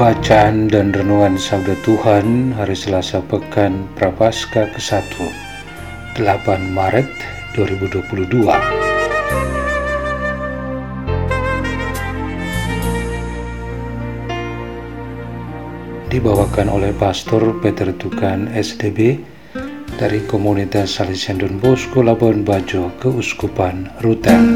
Bacaan dan Renungan Sabda Tuhan Hari Selasa Pekan Prapaskah ke-1 8 Maret 2022 Dibawakan oleh Pastor Peter Tukan SDB dari Komunitas Salesian Don Bosco Labuan Bajo Keuskupan Ruteng.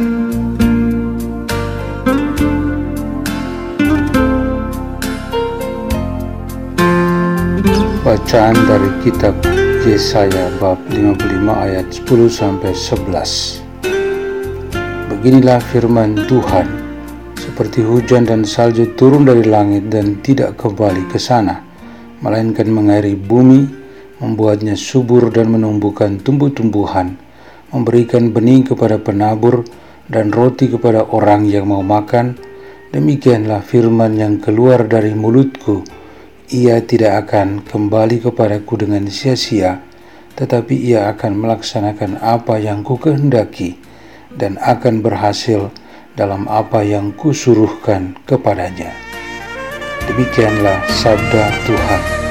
Bacaan dari kitab Yesaya bab 55 ayat 10 sampai 11. Beginilah firman Tuhan, seperti hujan dan salju turun dari langit dan tidak kembali ke sana, melainkan mengairi bumi, membuatnya subur dan menumbuhkan tumbuh-tumbuhan, memberikan benih kepada penabur dan roti kepada orang yang mau makan. Demikianlah firman yang keluar dari mulutku ia tidak akan kembali kepadaku dengan sia-sia, tetapi ia akan melaksanakan apa yang ku kehendaki dan akan berhasil dalam apa yang kusuruhkan kepadanya. Demikianlah sabda Tuhan.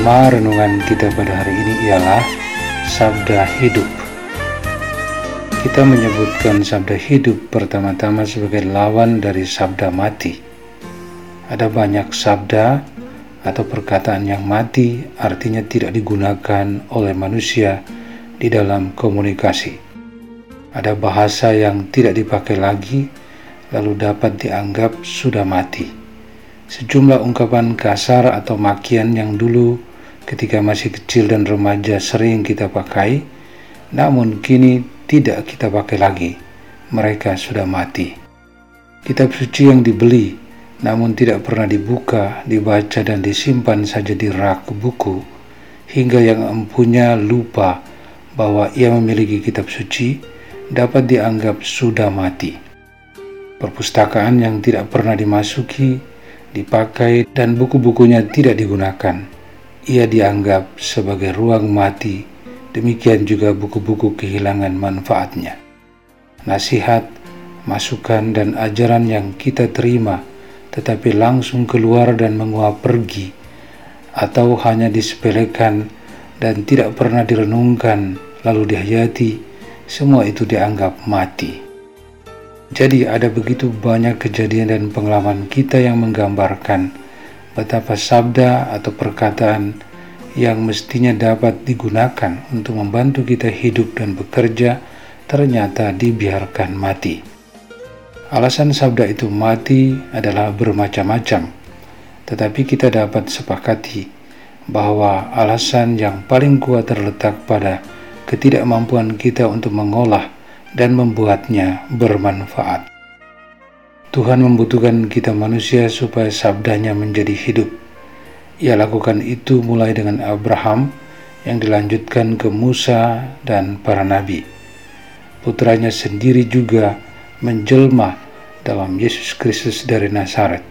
Tema renungan kita pada hari ini ialah Sabda Hidup. Kita menyebutkan Sabda Hidup pertama-tama sebagai lawan dari Sabda Mati. Ada banyak sabda atau perkataan yang mati artinya tidak digunakan oleh manusia di dalam komunikasi. Ada bahasa yang tidak dipakai lagi lalu dapat dianggap sudah mati Sejumlah ungkapan kasar atau makian yang dulu ketika masih kecil dan remaja sering kita pakai, namun kini tidak kita pakai lagi. Mereka sudah mati. Kitab suci yang dibeli, namun tidak pernah dibuka, dibaca, dan disimpan saja di rak buku, hingga yang empunya lupa bahwa ia memiliki kitab suci, dapat dianggap sudah mati. Perpustakaan yang tidak pernah dimasuki dipakai, dan buku-bukunya tidak digunakan. Ia dianggap sebagai ruang mati, demikian juga buku-buku kehilangan manfaatnya. Nasihat, masukan, dan ajaran yang kita terima tetapi langsung keluar dan menguap pergi, atau hanya disepelekan dan tidak pernah direnungkan lalu dihayati, semua itu dianggap mati. Jadi ada begitu banyak kejadian dan pengalaman kita yang menggambarkan betapa sabda atau perkataan yang mestinya dapat digunakan untuk membantu kita hidup dan bekerja ternyata dibiarkan mati. Alasan sabda itu mati adalah bermacam-macam, tetapi kita dapat sepakati bahwa alasan yang paling kuat terletak pada ketidakmampuan kita untuk mengolah dan membuatnya bermanfaat. Tuhan membutuhkan kita manusia supaya sabdanya menjadi hidup. Ia lakukan itu mulai dengan Abraham yang dilanjutkan ke Musa dan para nabi. Putranya sendiri juga menjelma dalam Yesus Kristus dari Nazaret.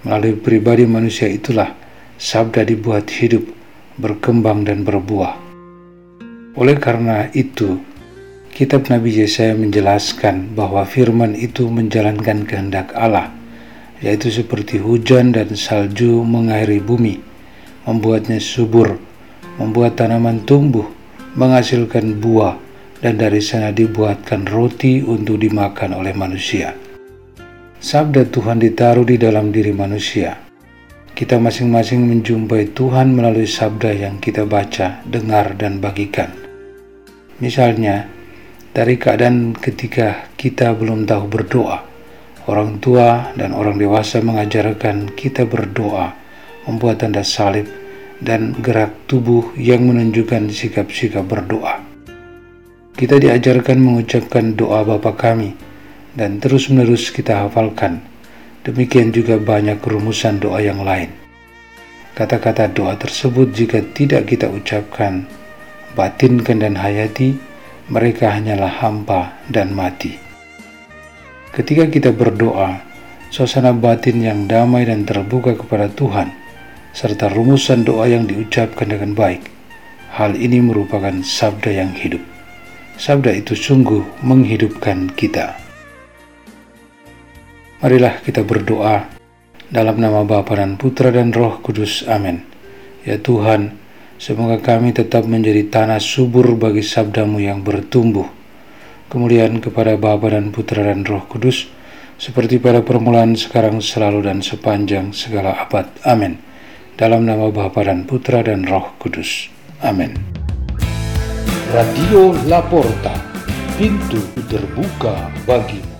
Melalui pribadi manusia itulah sabda dibuat hidup, berkembang dan berbuah. Oleh karena itu, Kitab Nabi Yesaya menjelaskan bahwa firman itu menjalankan kehendak Allah, yaitu seperti hujan dan salju mengairi bumi, membuatnya subur, membuat tanaman tumbuh, menghasilkan buah, dan dari sana dibuatkan roti untuk dimakan oleh manusia. Sabda Tuhan ditaruh di dalam diri manusia. Kita masing-masing menjumpai Tuhan melalui sabda yang kita baca, dengar, dan bagikan. Misalnya, dari keadaan ketika kita belum tahu berdoa Orang tua dan orang dewasa mengajarkan kita berdoa, membuat tanda salib, dan gerak tubuh yang menunjukkan sikap-sikap berdoa. Kita diajarkan mengucapkan doa Bapa kami, dan terus-menerus kita hafalkan. Demikian juga banyak rumusan doa yang lain. Kata-kata doa tersebut jika tidak kita ucapkan, batinkan dan hayati, mereka hanyalah hampa dan mati. Ketika kita berdoa, suasana batin yang damai dan terbuka kepada Tuhan, serta rumusan doa yang diucapkan dengan baik, hal ini merupakan sabda yang hidup. Sabda itu sungguh menghidupkan kita. Marilah kita berdoa dalam nama Bapa dan Putra dan Roh Kudus. Amin. Ya Tuhan, semoga kami tetap menjadi tanah subur bagi sabdamu yang bertumbuh kemuliaan kepada Bapa dan Putra dan Roh Kudus, seperti pada permulaan, sekarang, selalu, dan sepanjang segala abad. Amin. Dalam nama Bapa dan Putra dan Roh Kudus. Amin. Radio Laporta, pintu terbuka bagimu.